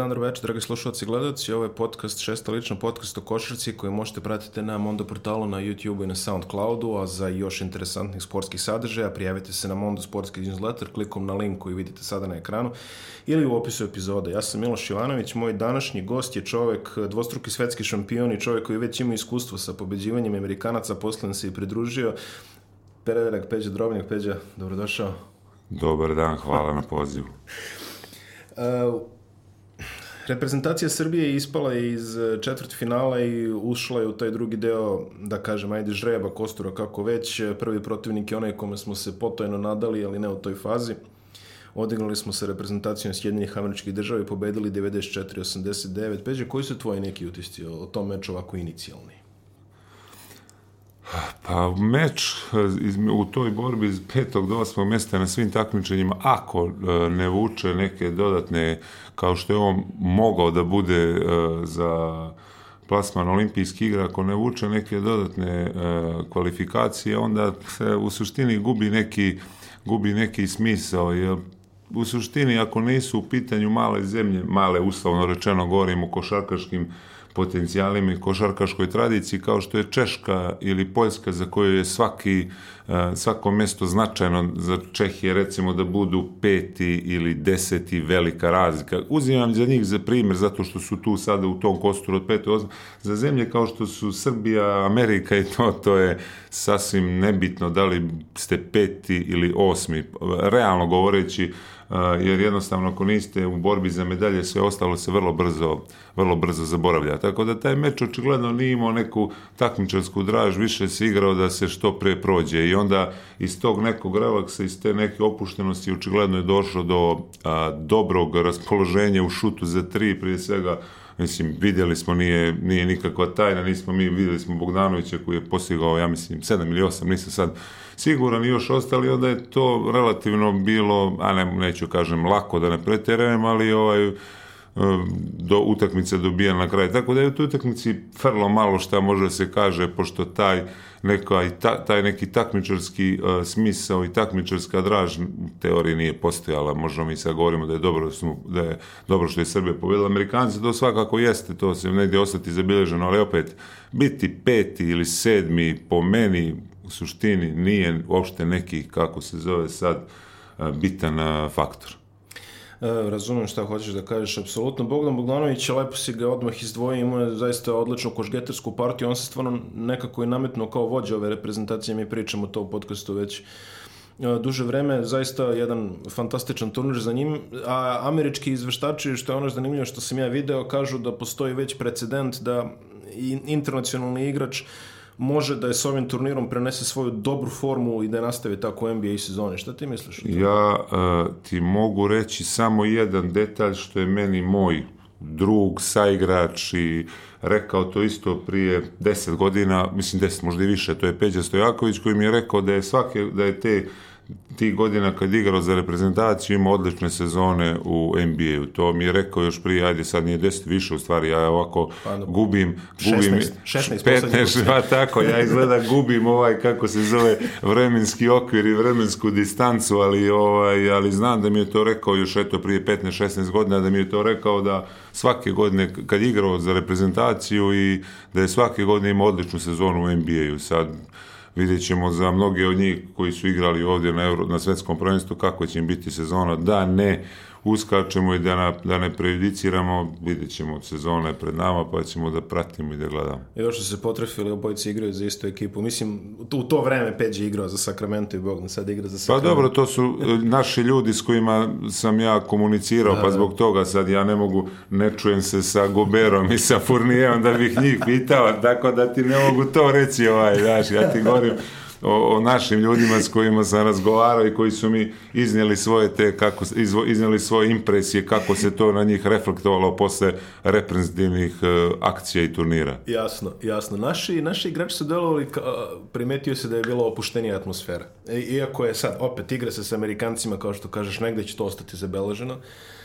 dan, večer, dragi slušalci i gledalci. Ovo je podcast, šesta lična podcast o košarci koji možete pratiti na Mondo portalu, na YouTube i na Soundcloudu, a za još interesantnih sportskih sadržaja prijavite se na Mondo sportski newsletter klikom na link koji vidite sada na ekranu ili u opisu epizode. Ja sam Miloš Ivanović, moj današnji gost je čovek, dvostruki svetski šampion i čovek koji već ima iskustvo sa pobeđivanjem Amerikanaca, posle se i pridružio. Predrag Peđa Drobnjak, Peđa, dobrodošao. Dobar dan, hvala na pozivu. Uh, reprezentacija Srbije je ispala iz četvrt finala i ušla je u taj drugi deo, da kažem, ajde žreba, kostura, kako već. Prvi protivnik je onaj kome smo se potojno nadali, ali ne u toj fazi. Odigrali smo sa reprezentacijom Sjedinjenih američkih država i pobedili 94-89. Peđe, koji su tvoji neki utisci o tom meču ovako inicijalni? Pa meč u toj borbi iz petog do osmog mjesta na svim takmičenjima, ako e, ne vuče neke dodatne, kao što je on mogao da bude e, za plasman olimpijskih igra, ako ne vuče neke dodatne kvalifikacije, onda se u suštini gubi neki, gubi neki smisao, jer u suštini ako nisu u pitanju male zemlje, male uslovno rečeno govorimo o košarkaškim potencijalima i košarkaškoj tradiciji kao što je Češka ili Poljska za koju je svaki, e, svako mesto značajno za Čehije recimo da budu peti ili deseti velika razlika. Uzimam za njih za primjer zato što su tu sada u tom kosturu od pete osam. Za zemlje kao što su Srbija, Amerika i to, to je sasvim nebitno da li ste peti ili osmi. Realno govoreći jer jednostavno ako niste u borbi za medalje, sve ostalo se vrlo brzo, vrlo brzo zaboravlja. Tako da taj meč očigledno nije imao neku takmičarsku draž, više se igrao da se što pre prođe i onda iz tog nekog relaksa, iz te neke opuštenosti očigledno je došlo do a, dobrog raspoloženja u šutu za tri, prije svega mislim, vidjeli smo, nije, nije nikakva tajna, nismo mi, vidjeli smo Bogdanovića koji je postigao, ja mislim, 7 ili 8, nisam sad siguran i još ostali, onda je to relativno bilo, a ne, neću kažem lako da ne preterujem, ali ovaj, do utakmice dobija na kraj. Tako da je u toj utakmici vrlo malo šta može se kaže, pošto taj, neka, ta, taj neki takmičarski uh, smisao i takmičarska draž u teoriji nije postojala. Možemo mi sad govorimo da je dobro, da, da je dobro što je Srbija pobedila Amerikanci, to svakako jeste, to se negdje ostati zabilježeno, ali opet biti peti ili sedmi po meni u suštini nije uopšte neki, kako se zove sad, bitan faktor. E, razumem šta hoćeš da kažeš, apsolutno. Bogdan Bogdanović, lepo si ga odmah izdvojio, imao je zaista odličnu košgetarsku partiju, on se stvarno nekako i nametno kao vođa ove reprezentacije, mi pričamo to u podcastu već duže vreme, zaista jedan fantastičan turnir za njim, a američki izveštači, što je ono zanimljivo što sam ja video, kažu da postoji već precedent da internacionalni igrač uh, može da je s ovim turnirom prenese svoju dobru formu i da nastavi tako NBA sezoni. Šta ti misliš? Ja uh, ti mogu reći samo jedan detalj što je meni moj drug, saigrač i rekao to isto prije 10 godina, mislim 10, možda i više, to je Peđa Stojaković koji mi je rekao da je svake, da je te ti godina kad igrao za reprezentaciju ima odlične sezone u NBA-u. To mi je rekao još prije, ajde sad nije 10 više u stvari, ja ovako pa, gubim, gubim 16, 16 15, pa tako, ja izgleda gubim ovaj, kako se zove, vremenski okvir i vremensku distancu, ali, ovaj, ali znam da mi je to rekao još eto prije 15-16 godina, da mi je to rekao da svake godine kad igrao za reprezentaciju i da je svake godine imao odličnu sezonu u NBA-u. Sad, vidjet ćemo za mnoge od njih koji su igrali ovdje na, Euro, na svetskom prvenstvu kako će im biti sezona, da ne uskačemo i da, na, da ne prejudiciramo, vidjet ćemo sezone pred nama, pa ćemo da pratimo i da gledamo. I još se potrefili, obojice igraju za istu ekipu. Mislim, u to vreme Peđe igrao za Sacramento i Bogdan sad igra za Sacramento. Pa dobro, to su e, naši ljudi s kojima sam ja komunicirao, da, pa zbog toga sad ja ne mogu, ne čujem se sa Goberom i sa Furnijevom da bih njih pitao, tako da ti ne mogu to reći, ovaj, znaš, ja ti govorim o, o našim ljudima s kojima sam razgovarao i koji su mi iznijeli svoje te kako izvo, iznijeli svoje impresije kako se to na njih reflektovalo posle reprezentativnih uh, akcija i turnira. Jasno, jasno. Naši naši igrači su delovali primetio se da je bila opuštenija atmosfera. E, iako je sad opet igra se sa Amerikancima kao što kažeš negde će to ostati zabeleženo.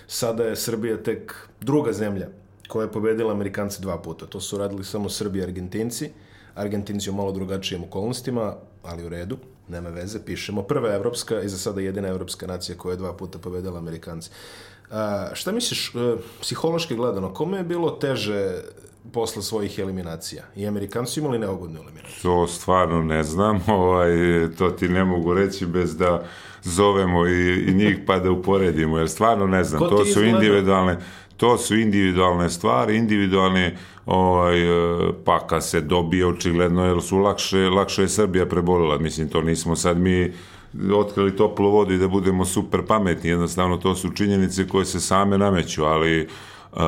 Sada je Srbija tek druga zemlja koja je pobedila Amerikanci dva puta. To su radili samo Srbi i Argentinci. Argentinci u malo drugačijim okolnostima, ali u redu, nema veze, pišemo. Prva evropska i za sada jedina evropska nacija koja je dva puta pobedala Amerikanci. A, šta misliš, e, psihološki gledano, kome je bilo teže posle svojih eliminacija? I Amerikanci su imali neugodnu eliminaciju. To stvarno ne znam, ovaj, to ti ne mogu reći bez da zovemo i, i njih pa da uporedimo, jer stvarno ne znam, Ko to su individualne to su individualne stvari, individualne ovaj, e, pa kad se dobije očigledno, jer su lakše, lakše je Srbija prebolila, mislim, to nismo sad mi otkrili toplu vodu i da budemo super pametni, jednostavno to su činjenice koje se same nameću, ali Uh,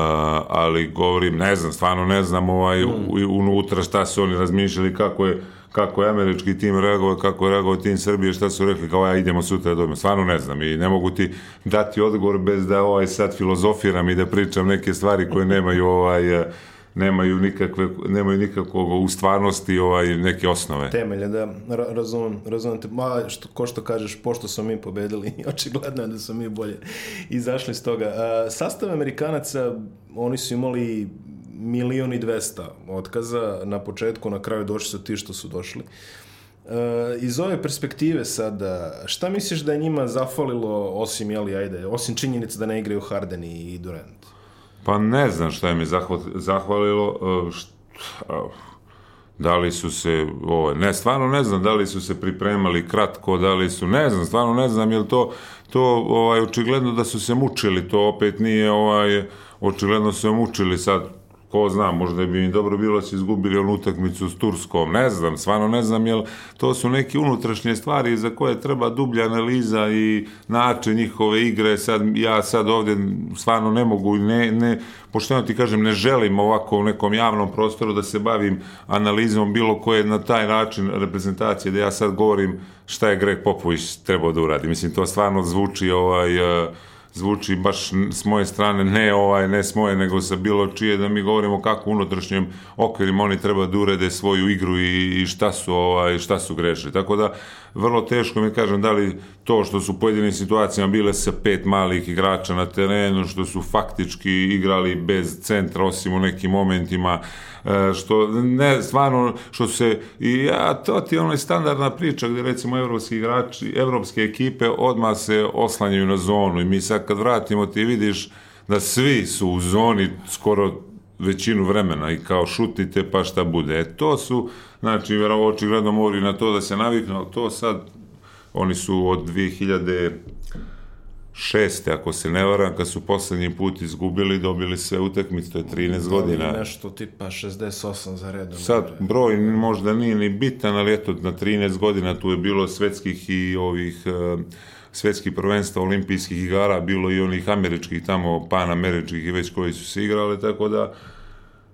ali govorim, ne znam, stvarno ne znam ovaj, Mm. unutra šta su oni razmišljali, kako je, kako je američki tim reagovao, kako je reagovao tim Srbije, šta su rekli, kao ja idemo sutra da. Stvarno ne znam i ne mogu ti dati odgovor bez da ovaj sad filozofiram i da pričam neke stvari koje nemaju ovaj nemaju nikakve nemaju nikakvog u stvarnosti ovaj neke osnove. Temelje, da, ra razumem, razumem te. Ma, što, ko što kažeš, pošto smo mi pobedili, očigledno je da smo mi bolje izašli iz toga. A, sastav Amerikanaca, oni su imali milion i dvesta otkaza na početku, na kraju došli su ti što su došli. E, iz ove perspektive sada, šta misliš da je njima zafalilo, osim, jeli, ajde, osim činjenice da ne igraju Harden i Durant? Pa ne znam šta je mi zahval, zahvalilo, e, št, a, da li su se, ovaj, ne, stvarno ne znam da li su se pripremali kratko, da li su, ne znam, stvarno ne znam, jer to, to ovaj, očigledno da su se mučili, to opet nije, ovaj, očigledno su se mučili sad, ko zna, možda bi mi dobro bilo da su izgubili onu utakmicu s Turskom, ne znam, stvarno ne znam, jer to su neke unutrašnje stvari za koje treba dublja analiza i način njihove igre, sad, ja sad ovdje stvarno ne mogu, ne, ne, pošteno ti kažem, ne želim ovako u nekom javnom prostoru da se bavim analizom bilo koje na taj način reprezentacije, da ja sad govorim šta je Greg Popović trebao da uradi. Mislim, to stvarno zvuči ovaj, uh, zvuči baš s moje strane, ne ovaj, ne s moje, nego sa bilo čije, da mi govorimo kako u unutrašnjem okvirima oni treba da urede svoju igru i, i šta su ovaj, šta su grešili. Tako da vrlo teško mi kažem da li to što su u pojedinim situacijama bile sa pet malih igrača na terenu, što su faktički igrali bez centra osim u nekim momentima, što ne stvarno što se i ja to ti je onaj standardna priča gdje recimo evropski igrači, evropske ekipe odmah se oslanjaju na zonu i mi sad kad vratimo ti vidiš da svi su u zoni skoro većinu vremena i kao šutite pa šta bude. E to su, znači, vjerovo očigledno moraju na to da se naviknu, ali to sad, oni su od 2006. ako se ne varam, kad su poslednji put izgubili, dobili sve utakmice, to je 13 godina. Nešto tipa 68 za redom. Sad, broj možda nije ni bitan, ali eto, na 13 godina tu je bilo svetskih i ovih uh, svetskih prvenstva, olimpijskih igara, bilo i onih američkih tamo, panameričkih i već koji su se igrali, tako da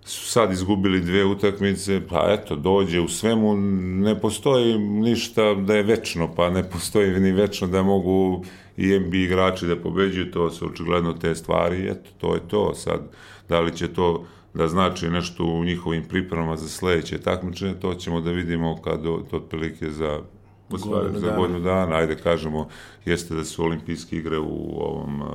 su sad izgubili dve utakmice, pa eto, dođe u svemu, ne postoji ništa da je večno, pa ne postoji ni večno da mogu i NBA igrači da pobeđuju, to su očigledno te stvari, eto, to je to. Sad, da li će to da znači nešto u njihovim pripremama za sledeće takmičenje, to ćemo da vidimo kad to otprilike za u stvari, Godinu za godinu dana, ajde kažemo, jeste da su olimpijske igre u ovom uh,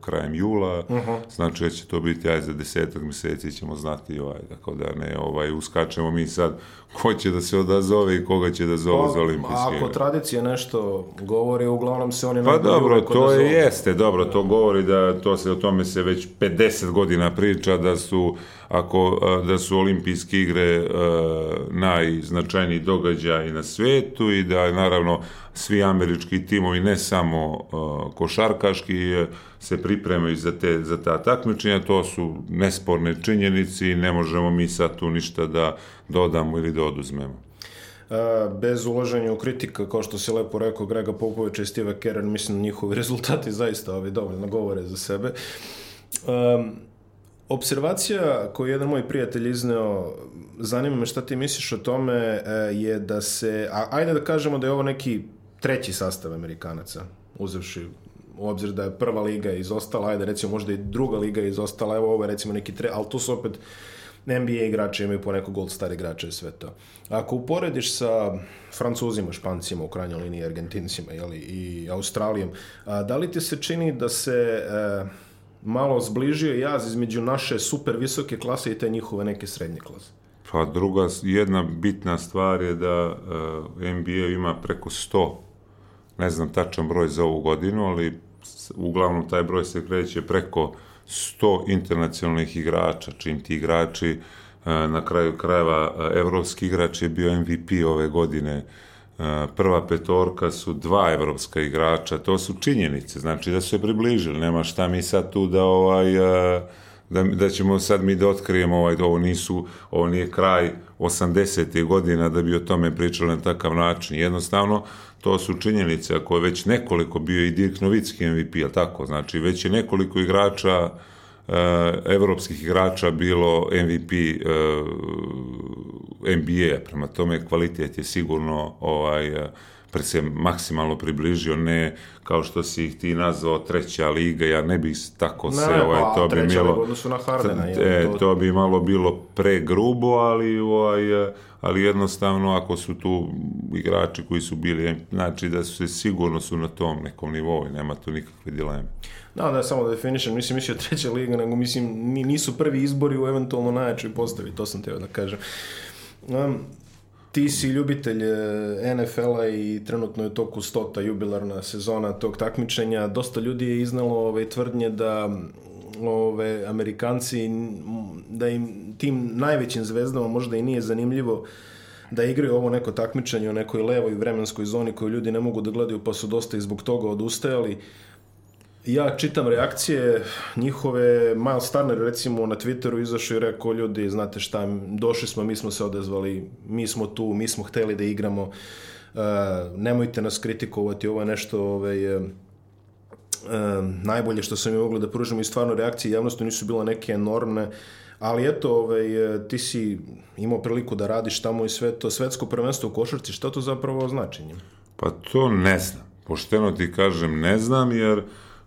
krajem jula, znači da će to biti aj za desetak meseci ćemo znati ovaj, tako da ne ovaj, uskačemo mi sad ko će da se odazove i koga će da zove za olimpijske Pa, Ako igre. tradicija nešto govori, uglavnom se oni Pa dobro, to je, jeste, dobro, to govori da to se o tome se već 50 godina priča da su ako a, da su olimpijske igre a, najznačajniji događaj na svetu i da naravno svi američki timovi ne samo a, košarkaški e, se pripremaju za te za ta takmičenja, to su nesporne činjenice i ne možemo mi sad tu ništa da dodamo ili da oduzmemo. Bez ulaženja u kritika, kao što si lepo rekao, Grega Popovića i Steve Kerr, mislim njihovi rezultati zaista ovi dovoljno govore za sebe. Um, observacija koju je jedan moj prijatelj izneo, zanima me šta ti misliš o tome, e, je da se, a, ajde da kažemo da je ovo neki treći sastav Amerikanaca, uzevši u obzir da je prva liga izostala, ajde recimo možda i druga liga izostala, evo ovo je recimo neki tre, ali tu su opet NBA igrači imaju po neko gold star igrača i sve to. Ako uporediš sa Francuzima, Špancima, u krajnjoj liniji Argentincima jeli, i Australijom, a, da li ti se čini da se e, malo zbližio jaz između naše super visoke klase i te njihove neke srednje klase? Pa druga, jedna bitna stvar je da uh, NBA ima preko 100, ne znam tačan broj za ovu godinu, ali uglavnom taj broj se kreće preko 100 internacionalnih igrača, čim ti igrači e, na kraju krajeva e, evropski igrač je bio MVP ove godine prva petorka su dva evropska igrača, to su činjenice, znači da su se približili, nema šta mi sad tu da ovaj da, da ćemo sad mi da otkrijemo ovaj, ovo nisu, ovo nije kraj 80. godina da bi o tome pričali na takav način. Jednostavno, to su činjenice, ako je već nekoliko bio i Dirk Novicki MVP, je tako? Znači, već je nekoliko igrača evropskih igrača bilo MVP NBA, prema tome kvalitet je sigurno ovaj se maksimalno približio, ne kao što si ih ti nazvao treća liga, ja ne bih tako ne, se, ovaj, pa, to bi bilo, na Hardena, e, to... to bi malo bilo pregrubo, ali, ovaj, ali jednostavno ako su tu igrači koji su bili, znači da su se sigurno su na tom nekom nivou i nema tu nikakve dileme. Da, da, samo da definišem, mislim, mislio treća liga, nego mislim, nisu prvi izbori u eventualno najjačoj postavi, to sam teo da kažem. Um, ti si ljubitelj e, NFL-a i trenutno je toku stota jubilarna sezona tog takmičenja. Dosta ljudi je iznalo ove tvrdnje da ove Amerikanci da im tim najvećim zvezdama možda i nije zanimljivo da igraju ovo neko takmičenje u nekoj levoj vremenskoj zoni koju ljudi ne mogu da gledaju pa su dosta i zbog toga odustajali ja čitam reakcije njihove, Miles Turner recimo na Twitteru izašao i rekao ljudi, znate šta, došli smo, mi smo se odezvali, mi smo tu, mi smo hteli da igramo, uh, nemojte nas kritikovati, ovo je nešto ovaj, uh, najbolje što sam mi mogli da pružimo i stvarno reakcije javnosti nisu bile neke enormne, ali eto, ovaj, ti si imao priliku da radiš tamo i sve to, svetsko prvenstvo u košarci, šta to zapravo znači njim? Pa to ne znam. Pošteno ti kažem ne znam, jer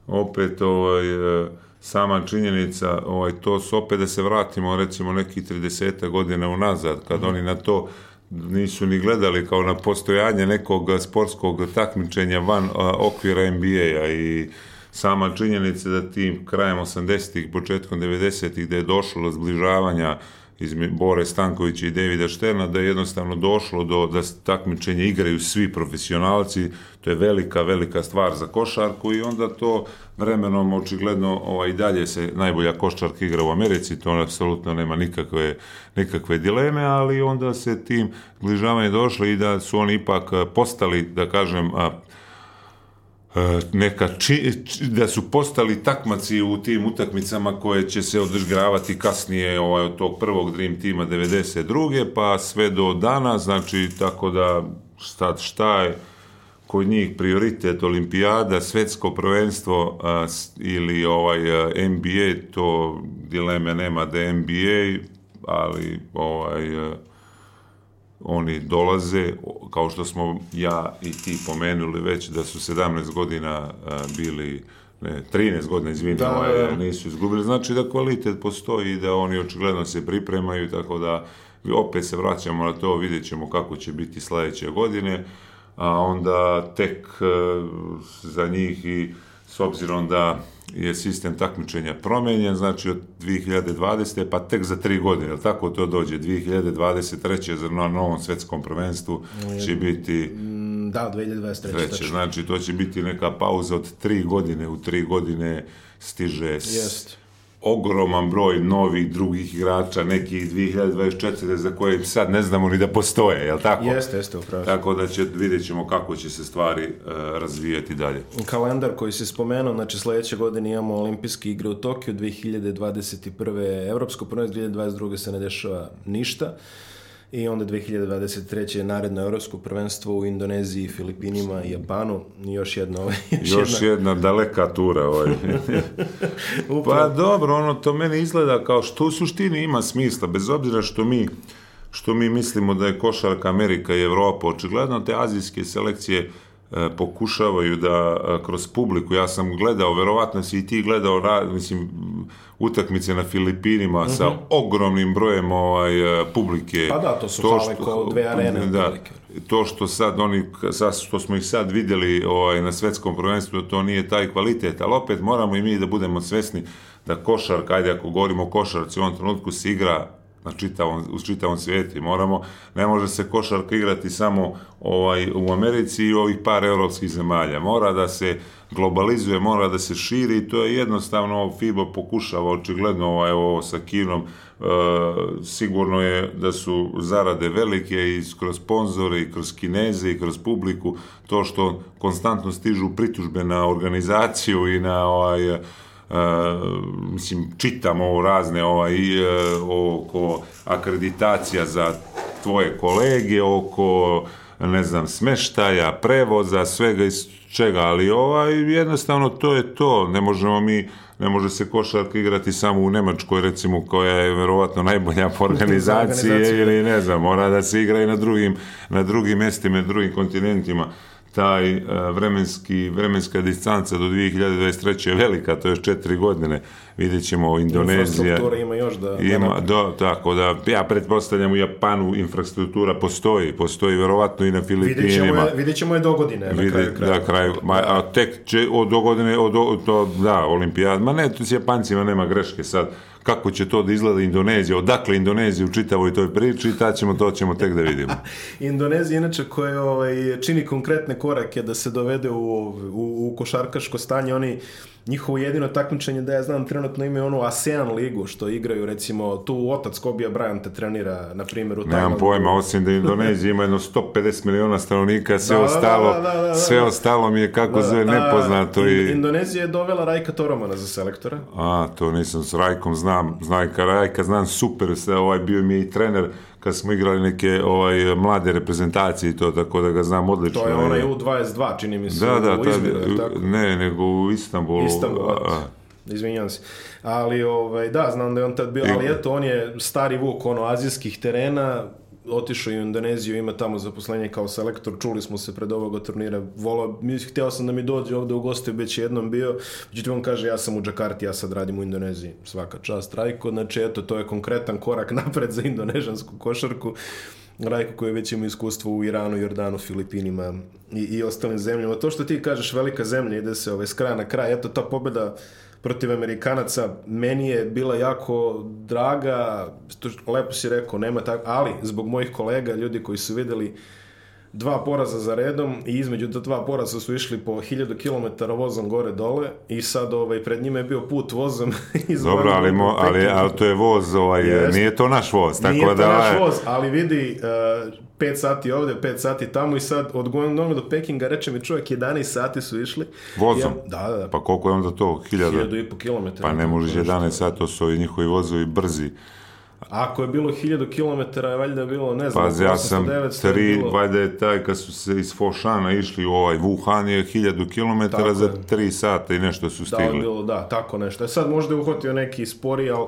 opet ovaj, e, sama činjenica, ovaj, to su opet da se vratimo recimo neki 30 godina unazad, kad mm. oni na to nisu ni gledali kao na postojanje nekog sportskog takmičenja van a, okvira NBA-a i sama činjenica da tim krajem 80-ih, početkom 90-ih, da je došlo do zbližavanja izme Bore Stankovića i Davida Šterna, da je jednostavno došlo do da takmičenje igraju svi profesionalci, to je velika, velika stvar za košarku i onda to vremenom očigledno ovaj, i dalje se najbolja košarka igra u Americi, to apsolutno nema nikakve, nikakve dileme, ali onda se tim zbližavanje došli i da su oni ipak postali, da kažem, neka či, da su postali takmaci u tim utakmicama koje će se održgravati kasnije ovaj, od tog prvog Dream tima 92. pa sve do dana, znači tako da šta, šta je kod njih prioritet olimpijada, svetsko prvenstvo a, ili ovaj a, NBA, to dileme nema da NBA, ali ovaj a, oni dolaze, kao što smo ja i ti pomenuli već, da su 17 godina bili ne, 13 godina, izvini, da, ovaj, da. nisu izgubili. Znači da kvalitet postoji i da oni očigledno se pripremaju, tako da opet se vraćamo na to, vidjet ćemo kako će biti sledeće godine, a onda tek e, za njih i s obzirom da je sistem takmičenja promenjen, znači od 2020. pa tek za tri godine, jel tako to dođe? 2023. za na novom svetskom prvenstvu će biti... Mm, da, 2023. Treće, znači to će biti neka pauza od tri godine, u tri godine stiže... Jest ogroman broj novih drugih igrača, neki 2024. za koje sad ne znamo ni da postoje, je li tako? Jeste, jeste, upravo. Tako da će, vidjet ćemo kako će se stvari uh, razvijati dalje. Kalendar koji se spomenuo, znači sledeće godine imamo olimpijske igre u Tokiju, 2021. Evropsko prvenstvo, 2022. se ne dešava ništa i onda 2023. je naredno evropsko prvenstvo u Indoneziji, Filipinima i Japanu još jedna ovaj, još, još jedna... jedna daleka tura ovaj. pa dobro, ono to meni izgleda kao što u suštini ima smisla, bez obzira što mi što mi mislimo da je košarka Amerika i Evropa, očigledno te azijske selekcije E, pokušavaju da e, kroz publiku, ja sam gledao, verovatno si i ti gledao, mislim, utakmice na Filipinima uh -huh. sa ogromnim brojem ovaj, e, publike. Pa da, to su to što, kao dve arene. Da, to što sad oni, sad, što smo ih sad videli ovaj, na svetskom prvenstvu, to nije taj kvalitet, ali opet moramo i mi da budemo svesni da košarka, ajde ako govorimo o košarci, u ovom trenutku se igra na čitavom, u čitavom svijetu. Moramo, ne može se košarka igrati samo ovaj, u Americi i ovih par europskih zemalja. Mora da se globalizuje, mora da se širi i to je jednostavno FIBA pokušava očigledno ovaj, ovo sa Kinom e, sigurno je da su zarade velike i kroz sponzore i kroz kineze i kroz publiku to što konstantno stižu pritužbe na organizaciju i na ovaj, Uh, mislim, čitam ovo razne ovaj, oko akreditacija za tvoje kolege, oko ne znam, smeštaja, prevoza, svega iz čega, ali ovaj, jednostavno to je to, ne možemo mi ne može se košarka igrati samo u Nemačkoj, recimo, koja je verovatno najbolja po organizaciji ili ne znam, mora da se igra i na drugim, na drugim mestima, na drugim kontinentima taj uh, vremenski, vremenska distanca do 2023. je velika, to je četiri godine. Vidjet ćemo Indonezija. Infrastruktura ima još da... Ima, da do, tako da, ja pretpostavljam u Japanu infrastruktura postoji, postoji verovatno i na Filipinima. Vidjet ćemo je, vidjet ćemo je do godine. Vidjet, na kraju, kraju. Da, kraju. Ma, a tek će od do godine, od, to, da, olimpijad. Ma ne, tu s Japancima nema greške sad kako će to da izgleda Indonezija, odakle Indonezija u čitavoj toj priči, ta ćemo, to ćemo tek da vidimo. Indonezija inače koja ovaj, čini konkretne korake da se dovede u, u, u košarkaško stanje, oni njihovo jedino takmičenje da ja znam trenutno imaju onu ASEAN ligu što igraju recimo tu otac Kobija Bryanta trenira na primjer u Nemam pojma, osim da Indonezija ima jedno 150 miliona stanovnika, sve da, ostalo da, da, da, sve ostalo mi je kako zove nepoznato i Indonezija je dovela Rajka Toromana za selektora. A, to nisam s Rajkom znam, Znajka Rajka znam super, sve ovaj bio mi je i trener kad smo igrali neke ovaj mlade reprezentacije i to tako da ga znam odlično. To je onaj U22, čini mi se. Da, da, u Izmiru, tako? ne, nego u Istanbulu. Istanbul, a, izvinjam se. Ali, ovaj, da, znam da je on tad bio, ali eto, on je stari vuk, ono, azijskih terena, otišao u Indoneziju, ima tamo zaposlenje kao selektor, čuli smo se pred ovog turnira, volao, mi htio sam da mi dođe ovde u goste, već jednom bio, međutim on kaže, ja sam u Džakarti, ja sad radim u Indoneziji, svaka čast Rajko, znači eto, to je konkretan korak napred za indonežansku košarku, Rajko koji već ima iskustvo u Iranu, Jordanu, Filipinima i, i ostalim zemljama. To što ti kažeš, velika zemlja, ide se ovaj, s kraja na kraj, eto, ta pobeda protiv Amerikanaca meni je bila jako draga, lepo si rekao, nema tako, ali zbog mojih kolega, ljudi koji su videli dva poraza za redom i između ta dva poraza su išli po 1000 km vozom gore dole i sad ovaj pred njima je bio put vozom iz Dobro, ali, mo, ali, ali to je voz, ovaj, Jest. nije to naš voz. Tako nije da, to naš voz, ali vidi, uh, 5 sati ovde, 5 sati tamo i sad od Guangdonga do Pekinga, reče mi čovjek, 11 sati su išli. Vozom? Ja, da, da, da. Pa koliko je onda to? 1000? 1000 i po kilometara. Pa ne možeš 11 sati, to su ovi njihovi vozovi brzi. Ako je bilo 1000 km, je valjda bilo, ne znam, pa, ja sam 900 tri, bilo... valjda je taj, kad su se iz Fošana išli u ovaj Wuhan je 1000 km tako za 3 sata i nešto su stigli. Da, bilo, da, tako nešto. E sad možda je uhvatio neki spori, ali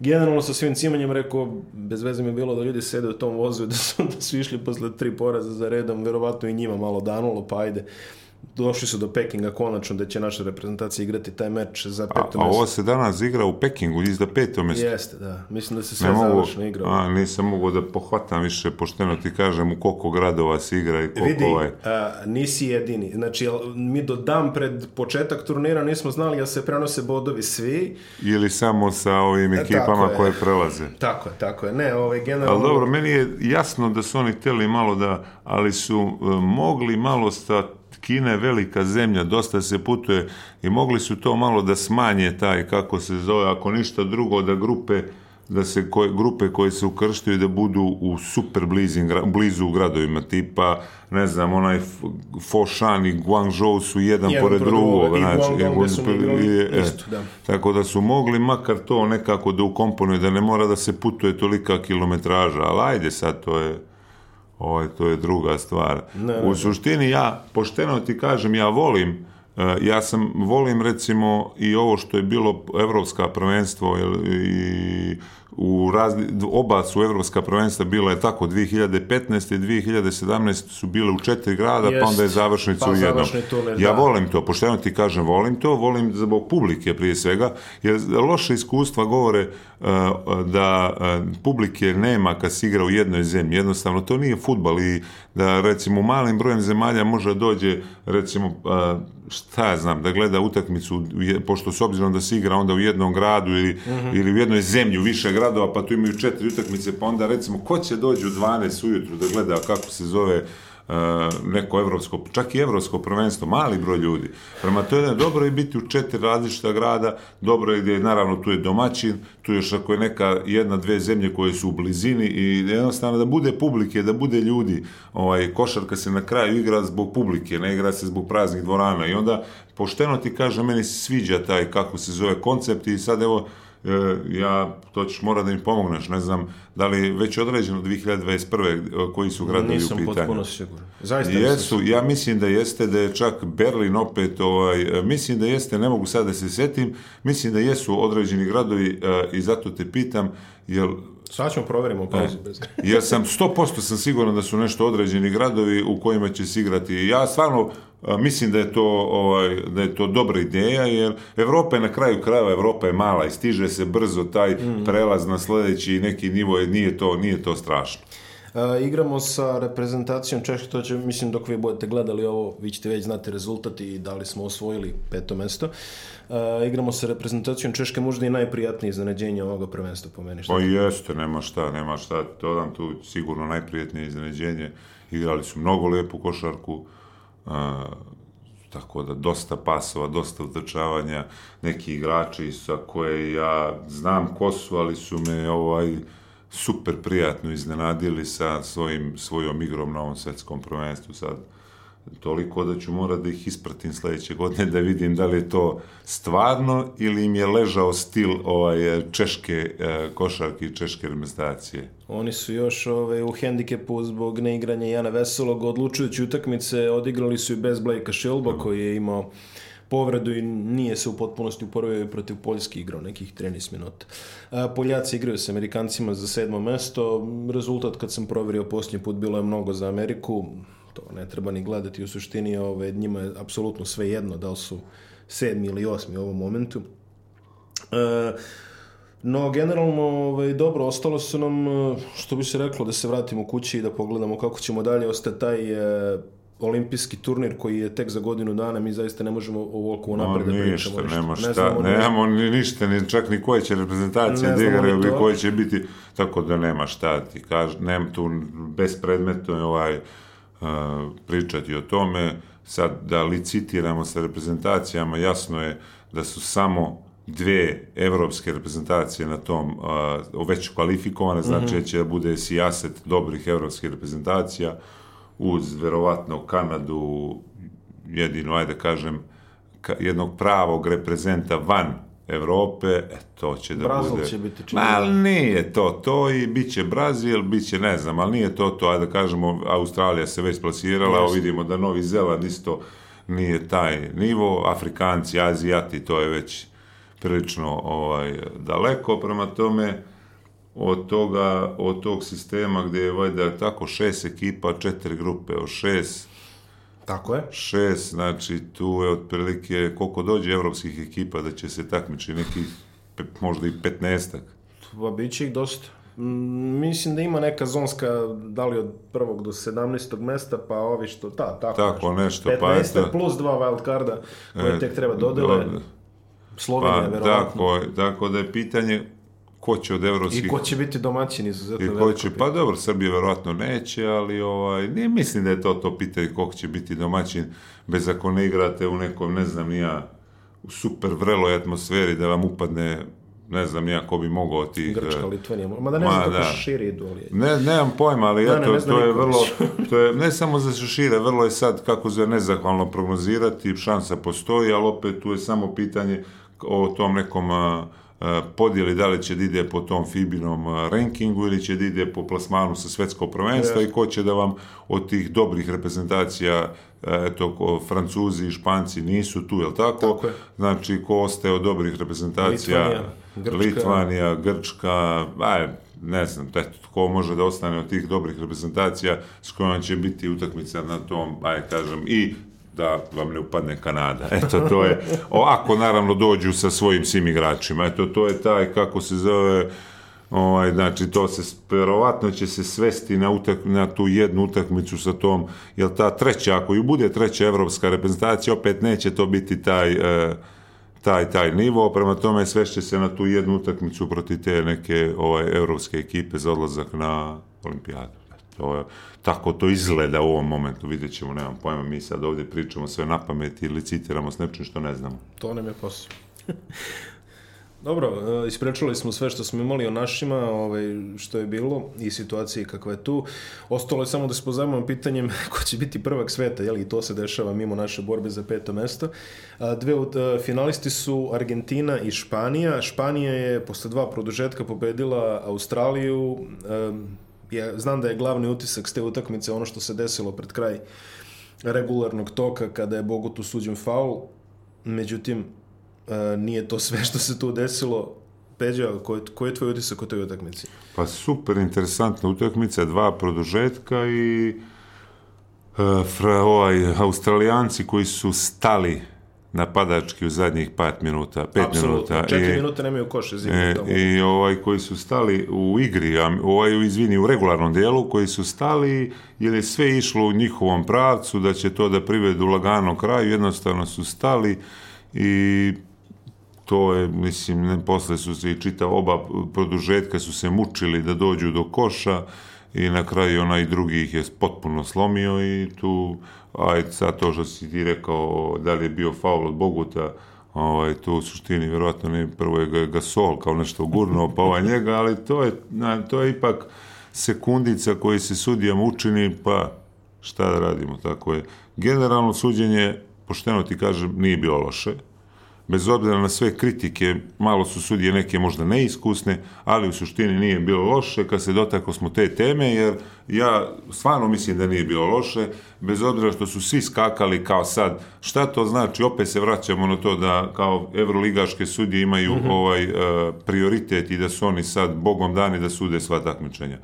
generalno sa svim cimanjem rekao, bez veze mi je bilo da ljudi sede u tom vozu da su, da su išli posle tri poraza za redom, verovatno i njima malo danulo, pa ajde došli su do Pekinga konačno da će naša reprezentacija igrati taj meč za peto mesto. A, a ovo se danas igra u Pekingu iz za peto mesto. Jeste, da. Mislim da se sve ne završno igra. A, nisam mogao da pohvatam više, pošteno ti kažem u koliko gradova se igra i koliko Vidi, ovaj... a, nisi jedini. Znači, mi do dan pred početak turnira nismo znali da se prenose bodovi svi. Ili samo sa ovim e, ekipama e, koje prelaze. Tako je, tako je. Ne, ovaj, generalno... Ali dobro, meni je jasno da su oni hteli malo da, ali su uh, mogli malo sta Kina je velika zemlja, dosta se putuje i mogli su to malo da smanje taj, kako se zove, ako ništa drugo, da grupe da se koje, grupe koje se ukrštaju da budu u super blizin, blizu u gradovima, tipa, ne znam, onaj Foshan i Guangzhou su jedan, jedan pored drugog. Znači, e, isto, da. Tako da su mogli makar to nekako da ukomponuju, da ne mora da se putuje tolika kilometraža, ali ajde sad, to je ovaj, to je druga stvar. Ne, ne, U suštini ja, pošteno ti kažem, ja volim, e, ja sam, volim recimo i ovo što je bilo evropska prvenstvo i u razni, oba su evropska prvenstva bila je tako 2015. i 2017. su bile u četiri grada Jest. pa onda je završnica pa u jednom turnir, ja da. volim to, pošteno ti kažem volim to, volim zbog publike prije svega jer loše iskustva govore uh, da uh, publike nema kad se igra u jednoj zemlji jednostavno to nije futbal i da recimo malim brojem zemalja može dođe recimo uh, šta ja znam, da gleda utakmicu, pošto s obzirom da se igra onda u jednom gradu ili, mm -hmm. ili u jednoj zemlji, u više gradova, pa tu imaju četiri utakmice, pa onda recimo, ko će dođu u 12 ujutru da gleda kako se zove neko evropsko, čak i evropsko prvenstvo, mali broj ljudi. Prema je dobro i biti u četiri različita grada, dobro je gdje naravno tu je domaćin, tu još ako je neka jedna, dve zemlje koje su u blizini i jednostavno da bude publike, da bude ljudi. Ovaj, košarka se na kraju igra zbog publike, ne igra se zbog praznih dvorana i onda pošteno ti kaže, meni se sviđa taj, kako se zove, koncept i sad evo, E, ja, to ćeš mora da mi pomogneš, ne znam, da li već određeno 2021. E, koji su gradovi u pitanju? Nisam potpuno siguran. Zaista Jesu, nisam. ja mislim da jeste, da je čak Berlin opet, ovaj, e, mislim da jeste, ne mogu sad da se setim, mislim da jesu određeni gradovi i zato te pitam, jel Sad ćemo proverimo pauzu. Bez... jer sam 100% sam siguran da su nešto određeni gradovi u kojima će se igrati. Ja stvarno mislim da je to ovaj da je to dobra ideja jer Evropa je na kraju krajeva Evropa je mala i stiže se brzo taj mm. prelaz na sledeći neki nivo nije to nije to strašno. Uh, igramo sa reprezentacijom Češke, to će, mislim, dok vi budete gledali ovo, vi ćete već znati rezultat i da li smo osvojili peto mesto. Uh, igramo sa reprezentacijom Češke, možda i najprijatnije iznenađenje ovoga prvenstva po meni. Pa jeste, nema šta, nema šta, to dam tu sigurno najprijatnije iznenađenje. Igrali su mnogo lepu košarku, uh, tako da dosta pasova, dosta utrčavanja, neki igrači sa koje ja znam ko su, ali su me ovaj, super prijatno iznenadili sa svojim, svojom igrom na ovom svetskom prvenstvu sad. Toliko da ću morati da ih ispratim sledeće godine da vidim da li je to stvarno ili im je ležao stil ovaj, češke e, košarke i češke reprezentacije. Oni su još ovaj, u hendikepu zbog neigranja Jana Veselog odlučujući utakmice odigrali su i bez Blakea Šilba koji je imao povredu i nije se u potpunosti uporovio protiv Poljske igrao nekih 13 minuta. Poljaci igraju sa Amerikancima za sedmo mesto. Rezultat kad sam proverio posljednji put bilo je mnogo za Ameriku. To ne treba ni gledati u suštini. Ove, njima je apsolutno sve jedno da li su sedmi ili osmi u ovom momentu. E, No, generalno, ovaj, dobro, ostalo su nam, što bi se reklo, da se vratimo kući i da pogledamo kako ćemo dalje. Ostaje taj e, olimpijski turnir koji je tek za godinu dana, mi zaista ne možemo ovoliko napred no, da pričamo. Ništa, nema šta, ne nemamo ni ništa, ni čak ni koje će reprezentacije da igraju, bi koje će biti, tako da nema šta ti kaž, nema tu bespredmetno ovaj, pričati o tome, sad da licitiramo sa reprezentacijama, jasno je da su samo dve evropske reprezentacije na tom uh, već kvalifikovane, znači mm -hmm. će da bude sijaset dobrih evropskih reprezentacija, uz verovatno Kanadu jedino, ajde kažem, ka, jednog pravog reprezenta van Evrope, e, to će da Brazil bude... će biti čini. Ma, nije to to i bit će Brazil, bit će, ne znam, ali nije to to, ajde da kažemo, Australija se već plasirala, a vidimo da Novi Zeland isto nije taj nivo, Afrikanci, Azijati, to je već prilično ovaj, daleko, prema tome, od toga, od tog sistema gdje je vajda tako šest ekipa, četiri grupe od šest. Tako je. Šest, znači tu je otprilike koliko dođe evropskih ekipa da će se takmiči nekih možda i petnestak. Pa bit će ih dosta. Mislim da ima neka zonska, da li od prvog do 17. mesta, pa ovi što, ta, tako, tako nešto. 15. Pa eto, plus dva wild carda koje e, tek treba dodele. Do, Slovenija, pa, verovatno. Tako, tako da je pitanje ko će od evropskih... I ko će biti domaćin izuzetno I ko će, pa dobro, Srbije verovatno neće, ali ovaj, ne mislim da je to to pitanje ko će biti domaćin, bez ako ne igrate u nekom, ne znam, nija, u super vreloj atmosferi da vam upadne ne znam nija ko bi mogao ti Grčka, Litvanija, ma da ne znam kako da. širi idu, ali... Ne, nemam pojma, ali da, eto, ne, to je vrlo, to je, ne samo za šire, vrlo je sad, kako se nezahvalno prognozirati, šansa postoji, ali opet tu je samo pitanje o tom nekom uh, podijeli da li će da ide po tom Fibinom rankingu ili će da ide po plasmanu sa svetskog prvenstva yes. i ko će da vam od tih dobrih reprezentacija eto, ko, Francuzi i Španci nisu tu, jel tako? tako je. Znači, ko ostaje od dobrih reprezentacija? Litvanija, Grčka, Litvanija, Grčka aj, ne znam, eto, ko može da ostane od tih dobrih reprezentacija s kojom će biti utakmica na tom, aj kažem, i da vam ne upadne Kanada. Eto, to je, ako naravno dođu sa svojim svim igračima, eto, to je taj, kako se zove, ovaj, znači, to se, verovatno će se svesti na, utak, na tu jednu utakmicu sa tom, jer ta treća, ako ju bude treća evropska reprezentacija, opet neće to biti taj, e, taj taj nivo, prema tome svešće se na tu jednu utakmicu protiv te neke ovaj, evropske ekipe za odlazak na olimpijadu. To tako to izgleda u ovom momentu, vidjet ćemo, nemam pojma, mi sad ovdje pričamo sve na pamet ili citiramo s nečim što ne znamo. To nam je posao. Dobro, e, isprečali smo sve što smo imali o našima, ovaj, što je bilo i situaciji kakva je tu. Ostalo je samo da se pozajmamo pitanjem ko će biti prvak sveta, jel, i to se dešava mimo naše borbe za peto mesto. Dve od e, finalisti su Argentina i Španija. Španija je posle dva produžetka pobedila Australiju. Ja znam da je glavni utisak s te utakmice ono što se desilo pred kraj regularnog toka kada je Bogotu suđen faul. Međutim, E, nije to sve što se tu desilo. Peđa, koji, koji je tvoj utisak o toj utakmici? Pa super interesantna utakmica, dva produžetka i uh, fra, ovaj, australijanci koji su stali napadački u zadnjih 5 minuta, 5 minuta. 4 minuta nemaju koše zimno tamo. I ovaj koji su stali u igri, ovaj izvini u regularnom dijelu koji su stali jer je sve išlo u njihovom pravcu da će to da privedu lagano kraju, jednostavno su stali i to je, mislim, ne, posle su se i čita oba produžetka su se mučili da dođu do koša i na kraju onaj drugi ih je potpuno slomio i tu, aj sad to što si ti rekao, da li je bio faul od Boguta, ovaj, tu u suštini vjerovatno ne, prvo je Gasol kao nešto gurnuo pa ovaj njega, ali to je, na, to je ipak sekundica koji se sudijama učini, pa šta da radimo, tako je. Generalno suđenje, pošteno ti kažem, nije bilo loše, bez obzira na sve kritike, malo su sudije neke možda neiskusne, ali u suštini nije bilo loše kad se dotaklo smo te teme, jer ja stvarno mislim da nije bilo loše, bez obzira što su svi skakali kao sad, šta to znači, opet se vraćamo na to da kao evroligaške sudije imaju mm -hmm. ovaj uh, prioritet i da su oni sad bogom dani da sude sva takmičenja.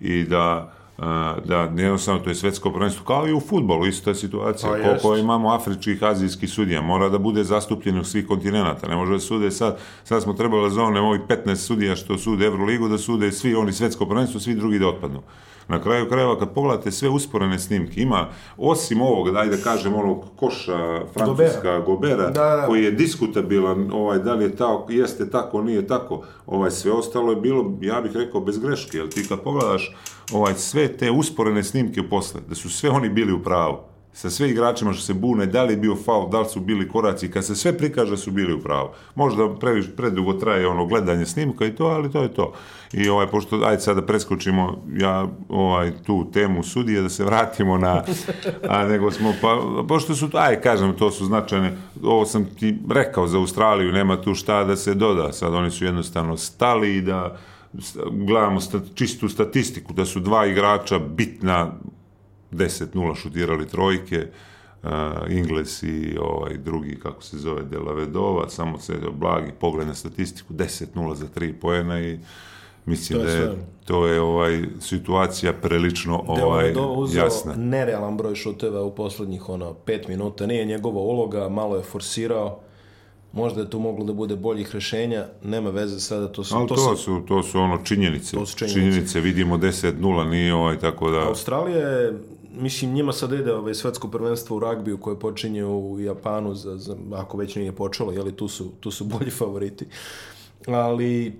I da da jednostavno to je svetsko prvenstvo kao i u futbolu ista situacija. Pa koliko imamo afričkih azijskih sudija mora da bude zastupljen u svih kontinenta ne može da sude sad sad smo trebali da zovem ovih 15 sudija što sude Euroligu da sude svi oni svetsko prvenstvo svi drugi da otpadnu Na kraju krajeva, kad pogledate sve usporene snimke, ima, osim ovog, daj da kažem, onog koša francuska Gobera, Gobera da, da. koji je diskutabilan, ovaj, da li je tako, jeste tako, nije tako, ovaj, sve ostalo je bilo, ja bih rekao, bez greške, jer ti kad pogledaš ovaj, sve te usporene snimke posle, da su sve oni bili u pravu, sa sve igračima što se bune, da li je bio faul, da li su bili koraci, kad se sve prikaže su bili u pravu. Možda previš, predugo traje ono gledanje snimka i to, ali to je to. I ovaj, pošto, ajde sad da preskočimo ja, ovaj, tu temu sudije, da se vratimo na, a nego smo, pa, pošto su, aj kažem, to su značajne, ovo sam ti rekao za Australiju, nema tu šta da se doda, sad oni su jednostavno stali i da, gledamo sta, čistu statistiku, da su dva igrača bitna 10-0 šutirali trojke, uh, Ingles i ovaj drugi, kako se zove, Delavedova, samo se blagi pogled na statistiku, 10-0 za 3 poena i mislim to da je, to je ovaj situacija prilično ovaj jasna. nerealan broj šuteva u poslednjih ono 5 minuta, nije njegova uloga, malo je forsirao. Možda je tu moglo da bude boljih rešenja, nema veze sada, to su... Ali to, to su, to su ono činjenice. To su činjenice. činjenice vidimo 10-0, nije ovaj, tako da... Australija je mislim, njima sad ide ovaj svetsko prvenstvo u ragbiju koje počinje u Japanu, za, za, ako već nije počelo, jeli, tu su, tu su bolji favoriti. Ali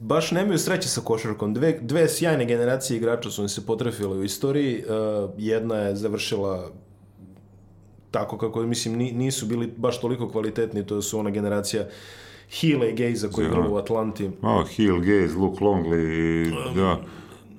baš nemaju sreće sa košarkom. Dve, dve sjajne generacije igrača su se potrefile u istoriji. Uh, jedna je završila tako kako, mislim, nisu bili baš toliko kvalitetni, to su ona generacija Hill i Gaze koji je u Atlanti. Oh, Hill, Gaze, Luke Longley, da.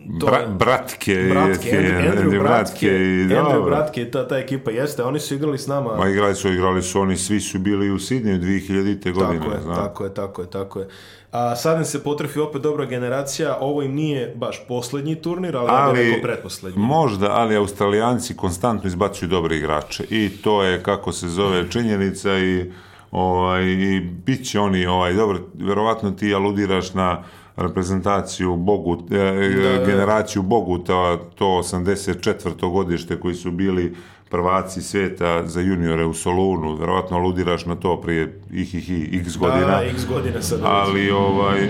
Bra, bratke, bratke, Andrew, Andrew, bratke, i Andrew Bratke, ta, ta ekipa jeste, oni su igrali s nama. Ma igrali su, igrali su, oni svi su bili u Sidniju 2000. godine. Tako je, zna. tako je, tako je, tako je. A sad im se potrefi opet dobra generacija, ovo im nije baš poslednji turnir, ali, ali ja pretposlednji. Možda, ali Australijanci konstantno izbacuju dobre igrače i to je, kako se zove, činjenica i ovaj, i bit će oni, ovaj, dobro, verovatno ti aludiraš na reprezentaciju Bogut, e, da, generaciju Boguta, to 84. godište koji su bili prvaci sveta za juniore u Solunu, verovatno aludiraš na to prije ih ih x godina. Da, x godina sad. Ali ovaj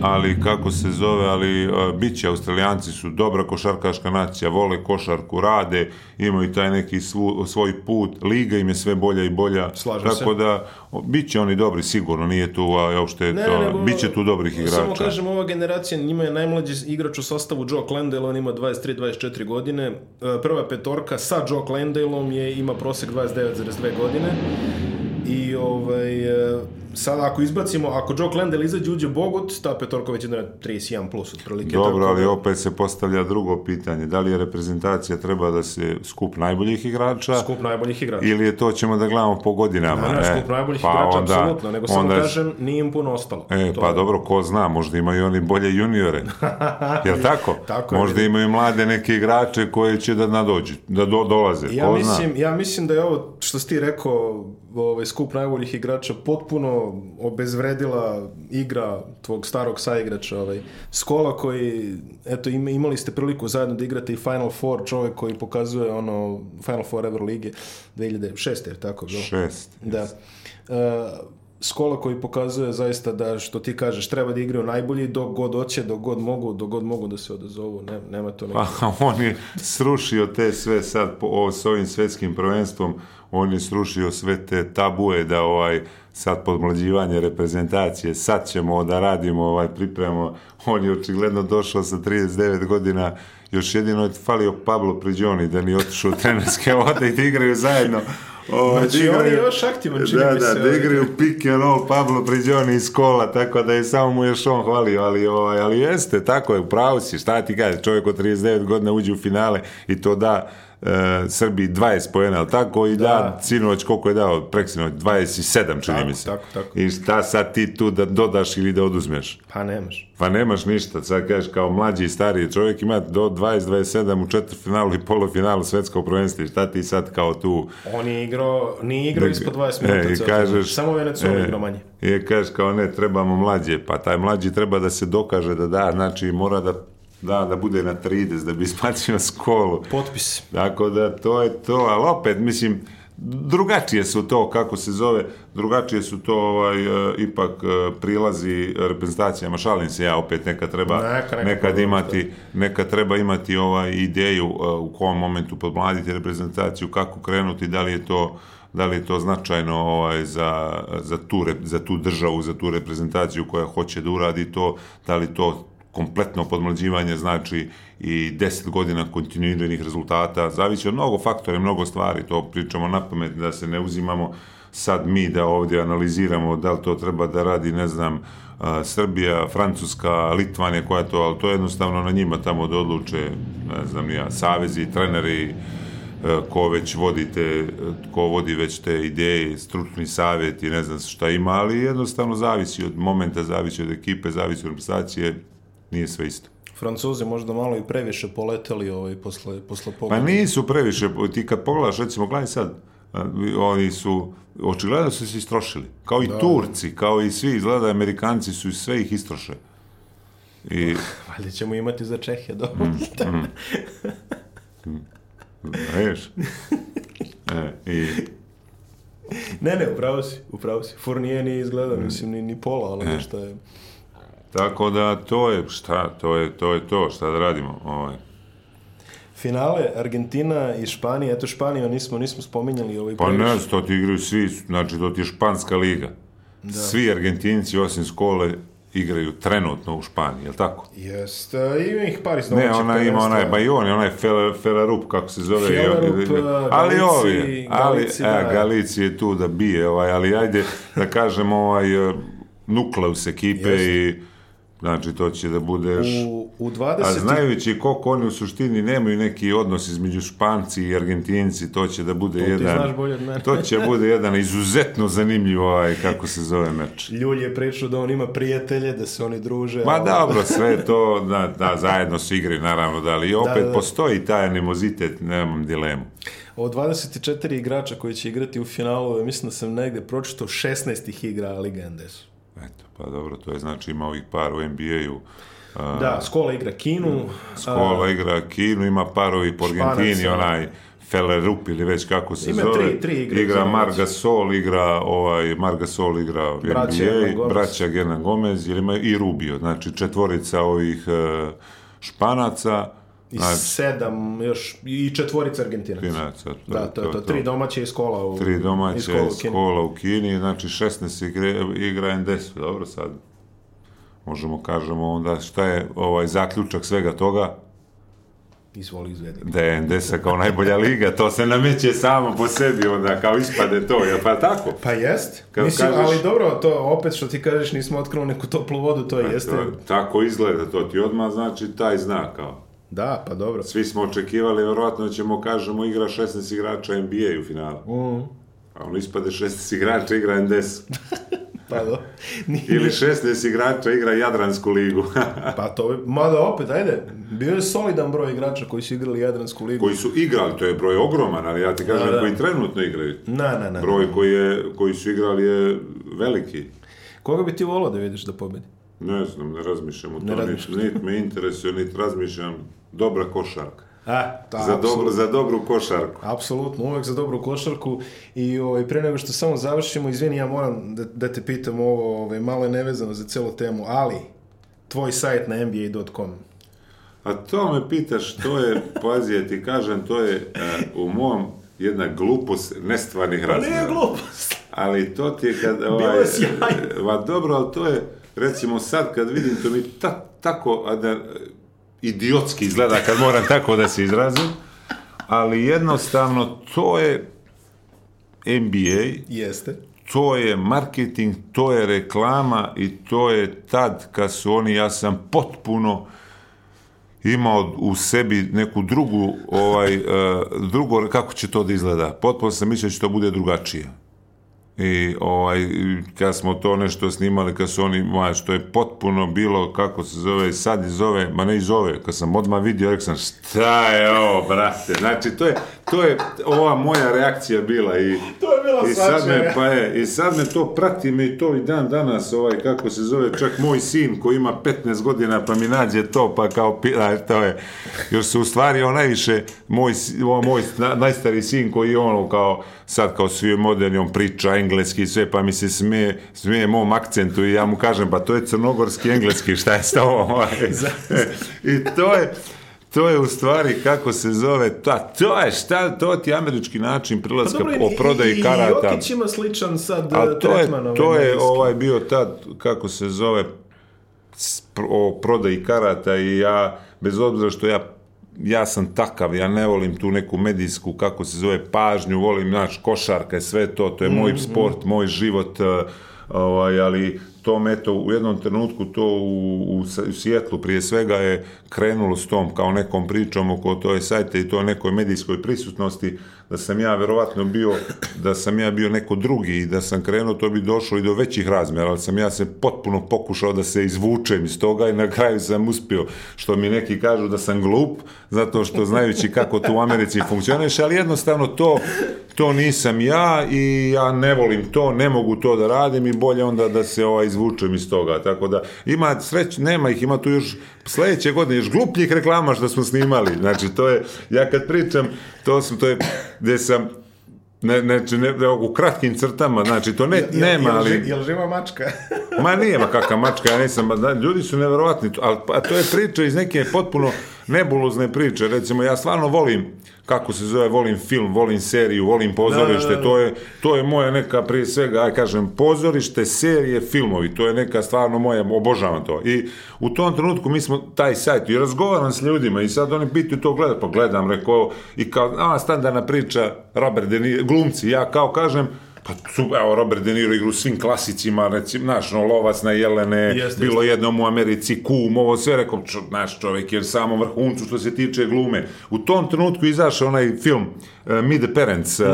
ali kako se zove, ali uh, bit će, Australijanci su dobra košarkaška nacija, vole košarku, rade, imaju taj neki svu, svoj put, liga im je sve bolja i bolja, Slažem tako se. da o, bit će oni dobri sigurno, nije tu, a je Ne, to, nego- bit će tu dobrih igrača. Samo kažem, ova generacija, njima je najmlađi igrač u sastavu Joe Landale, on ima 23-24 godine. E, Prva petorka sa Joe Landaleom je, ima prosek 29,2 godine. I ovaj, sada ako izbacimo, ako Joe Landale izađe uđe Bogut, ta petorka već ide na 31 plus otprilike. Dobro, ali da- opet se postavlja drugo pitanje. Da li je reprezentacija treba da se skup najboljih igrača Skup najboljih igrača. ili je to ćemo da gledamo po godinama? Ne, ne, e? skup najboljih Pa igrača, onda- apsolutno. Nego samo onda- kažem, nije im puno ostalo. E, To pa je- dobro, ko zna, možda imaju oni bolje juniore. Jel tako? Tako je, možda imaju mlade neke igrače koji će da nadođu, da do, dolaze. Ja ko mislim, zna? ja mislim da je ovo što si ti rekao, ovaj skup najboljih igrača potpuno obezvredila igra tvog starog saigrača, ovaj Skola koji eto im- imali ste priliku zajedno da igrate i Final Four, čovjek koji pokazuje ono Final Four Eurolige 2006 jer tako bilo. Šest. Da. E, Skola koji pokazuje zaista da što ti kažeš treba da igraju najbolji dok god hoće, dok god mogu, dok god mogu da se odazovu, ne, nema to nekog. Pa on je srušio te sve sad po, o, s ovim svetskim prvenstvom, on je srušio sve te tabue da ovaj sad podmlađivanje reprezentacije, sad ćemo da radimo, ovaj, pripremamo, on je očigledno došao sa 39 godina, još jedino je falio Pablo Prigioni da ni otišao u trenerske vode i da igraju zajedno. Ovaj, Znači, da on je igraju- još aktivan, čini da, mi se, Da, da ovaj. igraju pick and roll Pablo Prigioni iz kola, tako da je samo mu još on hvalio, ali, ovaj, ali jeste, tako je, upravo si, šta ti kaže, čovjek od 39 godina uđe u finale i to da Srbiji 20 pojena, ali tako i da, Da. sinoć, koliko je dao, preksinoć, 27 čini Tako, mi se. tako, tako. I šta sad ti tu da dodaš ili da oduzmeš? Pa nemaš. Pa nemaš ništa, sad kažeš kao mlađi i stariji čovjek ima do 20-27 u četvrtfinalu i polufinalu svetskog prvenstva i šta ti sad kao tu On je igrao, nije igrao ispod 20 minuta. E, kažeš. Samo Venezuela e, igrao manje. I kažeš kao ne, trebamo mlađe, pa taj mlađi treba da se dokaže da da, znači mora da, da, da bude na 30, da bi isplaćio skolu. Potpis. Tako da to je to, ali opet, mislim, drugačije su to, kako se zove, drugačije su to ovaj, e, ipak e, prilazi reprezentacijama, šalim se ja, opet nekad treba Neka, neka, nekad dobro, imati, nekad treba imati ovaj ideju e, u kom momentu podmladiti reprezentaciju, kako krenuti, da li je to da li je to značajno ovaj, za, za, tu, za tu državu, za tu reprezentaciju koja hoće da uradi to, da li to kompletno podmlađivanje znači i 10 godina kontinuiranih rezultata, zavisi od mnogo faktora i mnogo stvari, to pričamo na pamet da se ne uzimamo sad mi da ovdje analiziramo da li to treba da radi, ne znam, Srbija, Francuska, Litvanija, koja to, ali to je jednostavno na njima tamo da odluče, ne znam, ja, savezi, treneri, e, ko već vodi te, ko vodi već te ideje, stručni savjet i ne znam šta ima, ali jednostavno zavisi od momenta, zavisi od ekipe, zavisi od reprezentacije, nije sve isto. Francuzi možda malo i previše poleteli ovaj, posle, posle Pa pogleda. nisu previše, ti kad pogledaš, recimo, gledaj sad, oni su, očigledno su se istrošili, kao i Turci, kao i svi, izgleda da Amerikanci su i sve ih istroše. I, Valjda ćemo imati za Čehije dovoljno. vidiš? E, i, ne, ne, upravo si, upravo si. Fournier nije izgledao, Mm. mislim, ni, ni pola, ali nešto je... tako da, to je, šta, to je, to je to, šta da radimo, ovaj. Finale, Argentina i Španija, eto Španiju nismo, nismo spominjali ovaj Pa ne, to ti igraju svi, znači to ti je španska liga. Svi Argentinci, osim skole, igraju trenutno u Španiji, je li tako? Jeste, ima ih par iz Ne, ona ima onaj, ba i on je onaj Fel- Felarup, kako se zove. Felarup, a, ali Galici- ovi, ali, Galici, e, da. Galici je tu da bije, ovaj, ali ajde da kažem ovaj e, nukleus ekipe Jeste. i znači to će da bude još... U, u 20. A znajući koliko oni u suštini nemaju neki odnos između Španci i Argentinci, to će da bude To jedan... znaš bolje od. To će bude jedan izuzetno zanimljiv ovaj, kako se zove meč. Ljulj je pričao da on ima prijatelje, da se oni druže. Ma ali- dobro, sve to, da, da, zajedno su igre, naravno, da, ali opet Da, da. postoji taj animozitet, nemam dilemu. Od 24 igrača koji će igrati u finalu, mislim da sam negde pročitao 16 ih igra Liga NDS. Eto, pa dobro, to je znači ima ovih par u NBA-u. Da, Skola igra Kinu. Skola igra Kinu, ima parovi po Argentini, a. onaj Felerup ili već kako se Ima zove. tri- tri igre igra za Margasol, igra ovaj Margasol igra Braća NBA, Gomez. braća Hernan Gomez ili ima i Rubio, znači četvorica ovih e, Španaca, I znači sedam, još, i četvorica Argentinaca. Argentinaca, to Da, je to, to, tri domaće i Skola u tri domaće Skola u Kini. skola u Kini, znači 16 igre, igra NDS, dobro sad. Možemo kažemo onda šta je ovaj zaključak svega toga, Izvoli izvedi. da je NDS kao najbolja liga, to se nameće samo po sebi onda kao ispade to, jel pa tako? Pa jest. Kad Mislim, kažeš- ali dobro, to opet što ti kažeš, nismo otkrili neku toplu vodu, to jeste. To, tako izgleda, to ti odmah znači taj znak kao. Da, pa dobro. Svi smo očekivali, verovatno ćemo kažemo igra 16 igrača NBA u finalu. Mm. A ono ispade 16 igrača igra NDS. Pa do. Nije- Ili 16 igrača igra Jadransku ligu. Pa to bi, mada opet, ajde, bio je solidan broj igrača koji su igrali Jadransku ligu. koji su igrali, to je broj ogroman, ali ja ti kažem Da, da. koji trenutno igraju. Na, na, na. Broj koji, je, koji su igrali je veliki. Koga bi ti volao da vidiš da pobedi? Ne znam, ne razmišljam o Ne to, niti me interesuje, niti razmišljam. Dobra košarka. A, ta, za, dobro, za dobru košarku. Apsolutno, uvek za dobru košarku i ovaj, pre nego što samo završimo, izvini, ja moram da, da te pitam ovo, ovaj, malo je nevezano za celu temu, ali tvoj sajt na nba.com. A to me pitaš, to je, pazi, ja ti kažem, to je e, u mom jedna glupost nestvarnih Pa nije razmjera. glupost. Ali to ti je kad... Bilo Ovaj, je sjajno. Ma dobro, ali to je, recimo sad kad vidim, to mi ta, tako a da, idiotski izgleda kad moram tako da se izrazim, ali jednostavno to je NBA, Jeste. to je marketing, to je reklama i to je tad kad su oni, ja sam potpuno imao u sebi neku drugu, ovaj, e, drugo, kako će to da izgleda. Potpuno sam mislio da će to bude drugačije. I ovaj, kad smo to nešto snimali, kad su oni, ma, što je potpuno bilo, kako se zove, sad iz ove, ma ne iz ove, kad sam odmah vidio, rekao sam, šta je ovo, brate? Znači, to je, to je ova moja reakcija bila i To je bila i sad me, svačija. pa je, i sad me to prati me i to i dan danas, ovaj, kako se zove, čak moj sin koji ima 15 godina, pa mi nađe to, pa kao, a, to je, još se u stvari on najviše, moj, o, moj na- najstariji sin koji je ono kao, sad kao svi moderni, on priča engleski i sve, pa mi se smije, smije mom akcentu i ja mu kažem, pa to je crnogorski engleski, šta je s tobom? Ovaj? I to je, to je u stvari kako se zove, ta, to je šta, to ti je američki način prilaska Pa dobro, o prodaji i, karata. I Jokić ima sličan sad A to je, to je ovaj bio tad, kako se zove, o prodaji karata i ja, bez obzira što ja ja sam takav, ja ne volim tu neku medijsku, kako se zove, pažnju, volim, znaš, košarka i sve to, to je moj sport, moj život, uh, ovaj, ali to eto, u jednom trenutku to u, u, u Sjetlu prije svega je krenulo s tom kao nekom pričom oko toj sajte i to nekoj medijskoj prisutnosti, da sam ja verovatno bio, da sam ja bio neko drugi i da sam krenuo, to bi došlo i do većih razmjera, ali sam ja se potpuno pokušao da se izvučem iz toga i na kraju sam uspio, što mi neki kažu da sam glup, zato što znajući kako to u Americi funkcioniš, ali jednostavno to, to nisam ja i ja ne volim to, ne mogu to da radim i bolje onda da se ovaj izvučem iz toga. Tako da ima sreć, nema ih, ima tu još sledeće godine još glupljih reklama što smo snimali. Znači to je, ja kad pričam, to sam, to je gde sam ne, ne, ne, ne, u kratkim crtama, znači to ne, Jel- nema, jel, ali... Jel živa mačka? Ma nije, ma kakva mačka, ja nisam, da, ljudi su neverovatni, ali pa, to je priča iz neke potpuno nebulozne priče, recimo ja stvarno volim, kako se zove, volim film, volim seriju, volim pozorište, Da, da, da. to je, to je moja neka, prije svega, aj kažem, pozorište, serije, filmovi, to je neka stvarno moja, obožavam to. I u tom trenutku mi smo taj sajt i razgovaram s ljudima i sad oni pitaju to gleda, pa gledam, rekao, i kao, a, standardna priča, Robert De glumci, ja kao kažem, pa su, evo, Robert De Niro igru u svim klasicima, recimo, naš, no, Lovac na Jelene, Jeste, bilo jednom u Americi, Kum, ovo sve, rekao, čo, naš čovjek je samo vrhuncu što se tiče glume. U tom trenutku izašao onaj film uh, Meet the Parents, uh,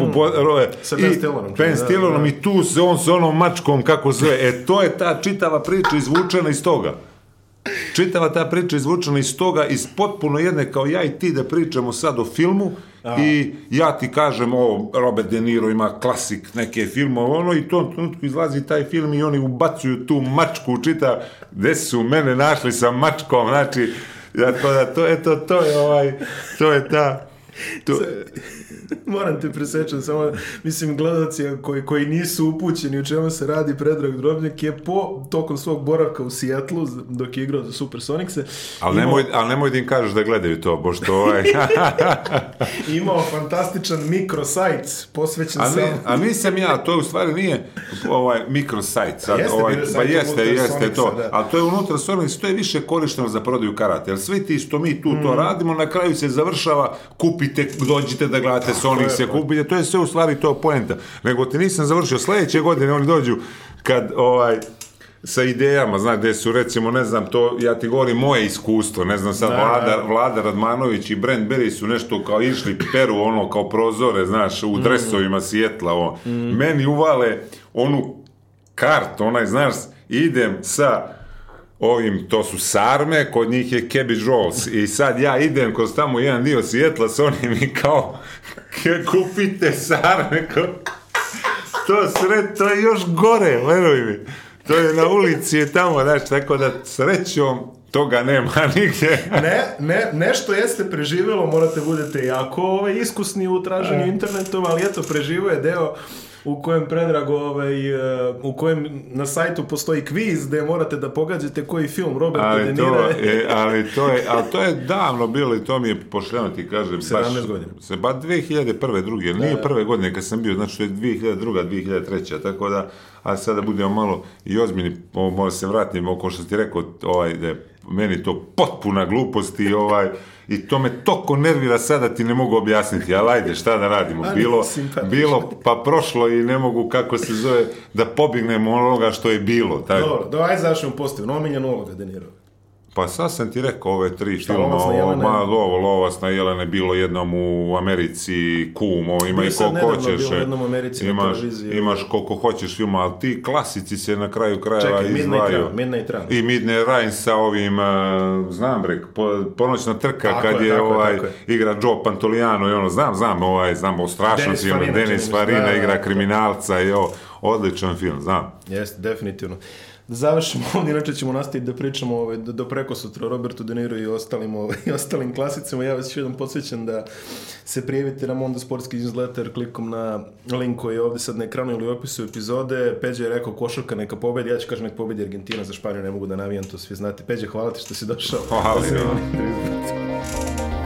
u, po- ro- Sa i- Ben Stillerom, Ben da, Stillerom da. i tu se on s onom mačkom, kako sve, e, to je ta čitava priča izvučena iz toga. Čitava ta priča izvučena iz toga, iz potpuno jedne, kao ja i ti da pričamo sad o filmu, I ja ti kažem, o, Robert De Niro ima klasik neke filmove, ono, i to trenutku izlazi taj film i oni ubacuju tu mačku, čita, gde su mene našli sa mačkom, znači, ja, to, da, to, eto, to je ovaj, to je ta, to, Moram te presečem, samo, mislim, gledalci koji, koji nisu upućeni u čemu se radi Predrag Drobnjak je po tokom svog boravka u Sijetlu, dok je igrao za Supersonicse. ali nemoj, ali nemoj da im kažeš da gledaju to, pošto ovaj... imao fantastičan mikrosajt posvećen A, ne, a nisam ja, to u stvari nije ovaj mikrosajt. Sad, Jeste, ovaj, pa jeste, jeste to. da. Ali to je unutar Sonicsa, to je više korišteno za prodaju karata. Jer svi ti što mi tu Mhm. to radimo, na kraju se završava, kupite, dođite da gledate Sonic, se kupite, to je sve u stvari to poenta. Nego ti nisam završio, sledeće godine oni dođu kad ovaj sa idejama, znaš, gde su recimo, ne znam, to, ja ti govorim moje iskustvo, ne znam, sad Da, Vlada, da. Vlada Radmanović i Brent Berry su nešto kao išli peru, ono, kao prozore, znaš, u dresovima Sjetla, ono. Meni uvale onu kartu, onaj, znaš, idem sa ovim, to su sarme, kod njih je cabbage rolls. I sad ja idem kroz tamo jedan dio Sjetla s onim i kao "Ke- kupite sarme. Ko... to sred, to je još gore, veruj mi. To je na ulici je tamo, znaš, tako da srećom toga nema nigdje. Ne, ne, nešto jeste preživelo, morate budete jako ovaj, iskusni u traženju internetom, ali eto, preživo je deo u kojem Predrag, ovaj, e, u kojem na sajtu postoji kviz gde morate da pogađate koji film Roberta De ali Nira to, je. ali to je, ali to je davno bilo i to mi je pošteno ti kažem. 17 godina. Se, ba 2001. druge, nije prve godine kad sam bio, znači to je 2002. 2003. Tako da, a sada budemo malo i ozbiljni, o, možda se vratim oko što ti rekao, ovaj, da je meni to potpuna glupost i ovaj, i to me toko nervira sada ti ne mogu objasniti, ali ajde, šta da radimo, bilo, bilo pa prošlo i ne mogu, kako se zove, da pobignemo onoga što je bilo. Tako. Dobro, da, ajde završimo pozitivno. Omiljena uloga De Niro. Pa sad sam ti rekao ove tri filma, Lovac na ovo, ma, ovo, Lovac na Jelene, bilo jednom u Americi, Kum, ovo ima i koliko hoćeš. bilo jednom u Americi na imaš, televiziji. imaš koliko hoćeš filma, ali ti klasici se na kraju krajeva Čekaj, Midnight izdvaju. Run, Midnight Run. I Midnight Run sa ovim, uh, znam bre, po, ponoćna trka Tako kad je, je, tako ovaj, tako igra Joe Pantoliano i ono, znam, znam, ovaj, znam, o strašnom filmu, Denis Farina da, da, igra da. kriminalca i ovo, odličan film, znam. Jeste, definitivno. Da završimo ovdje, inače ćemo nastaviti da pričamo ovaj, do, preko sutra Robertu De Niro i ostalim, ovaj, i ostalim klasicima. Ja vas još jednom podsjećam da se prijavite na Mondo Sportski newsletter klikom na link koji je ovdje sad na ekranu ili u opisu epizode. Peđa je rekao košarka neka pobedi, ja ću kažem nek pobedi Argentina za Španiju, ne mogu da navijam, to svi znate. Peđa, hvala ti što si došao. Hvala, vidimo.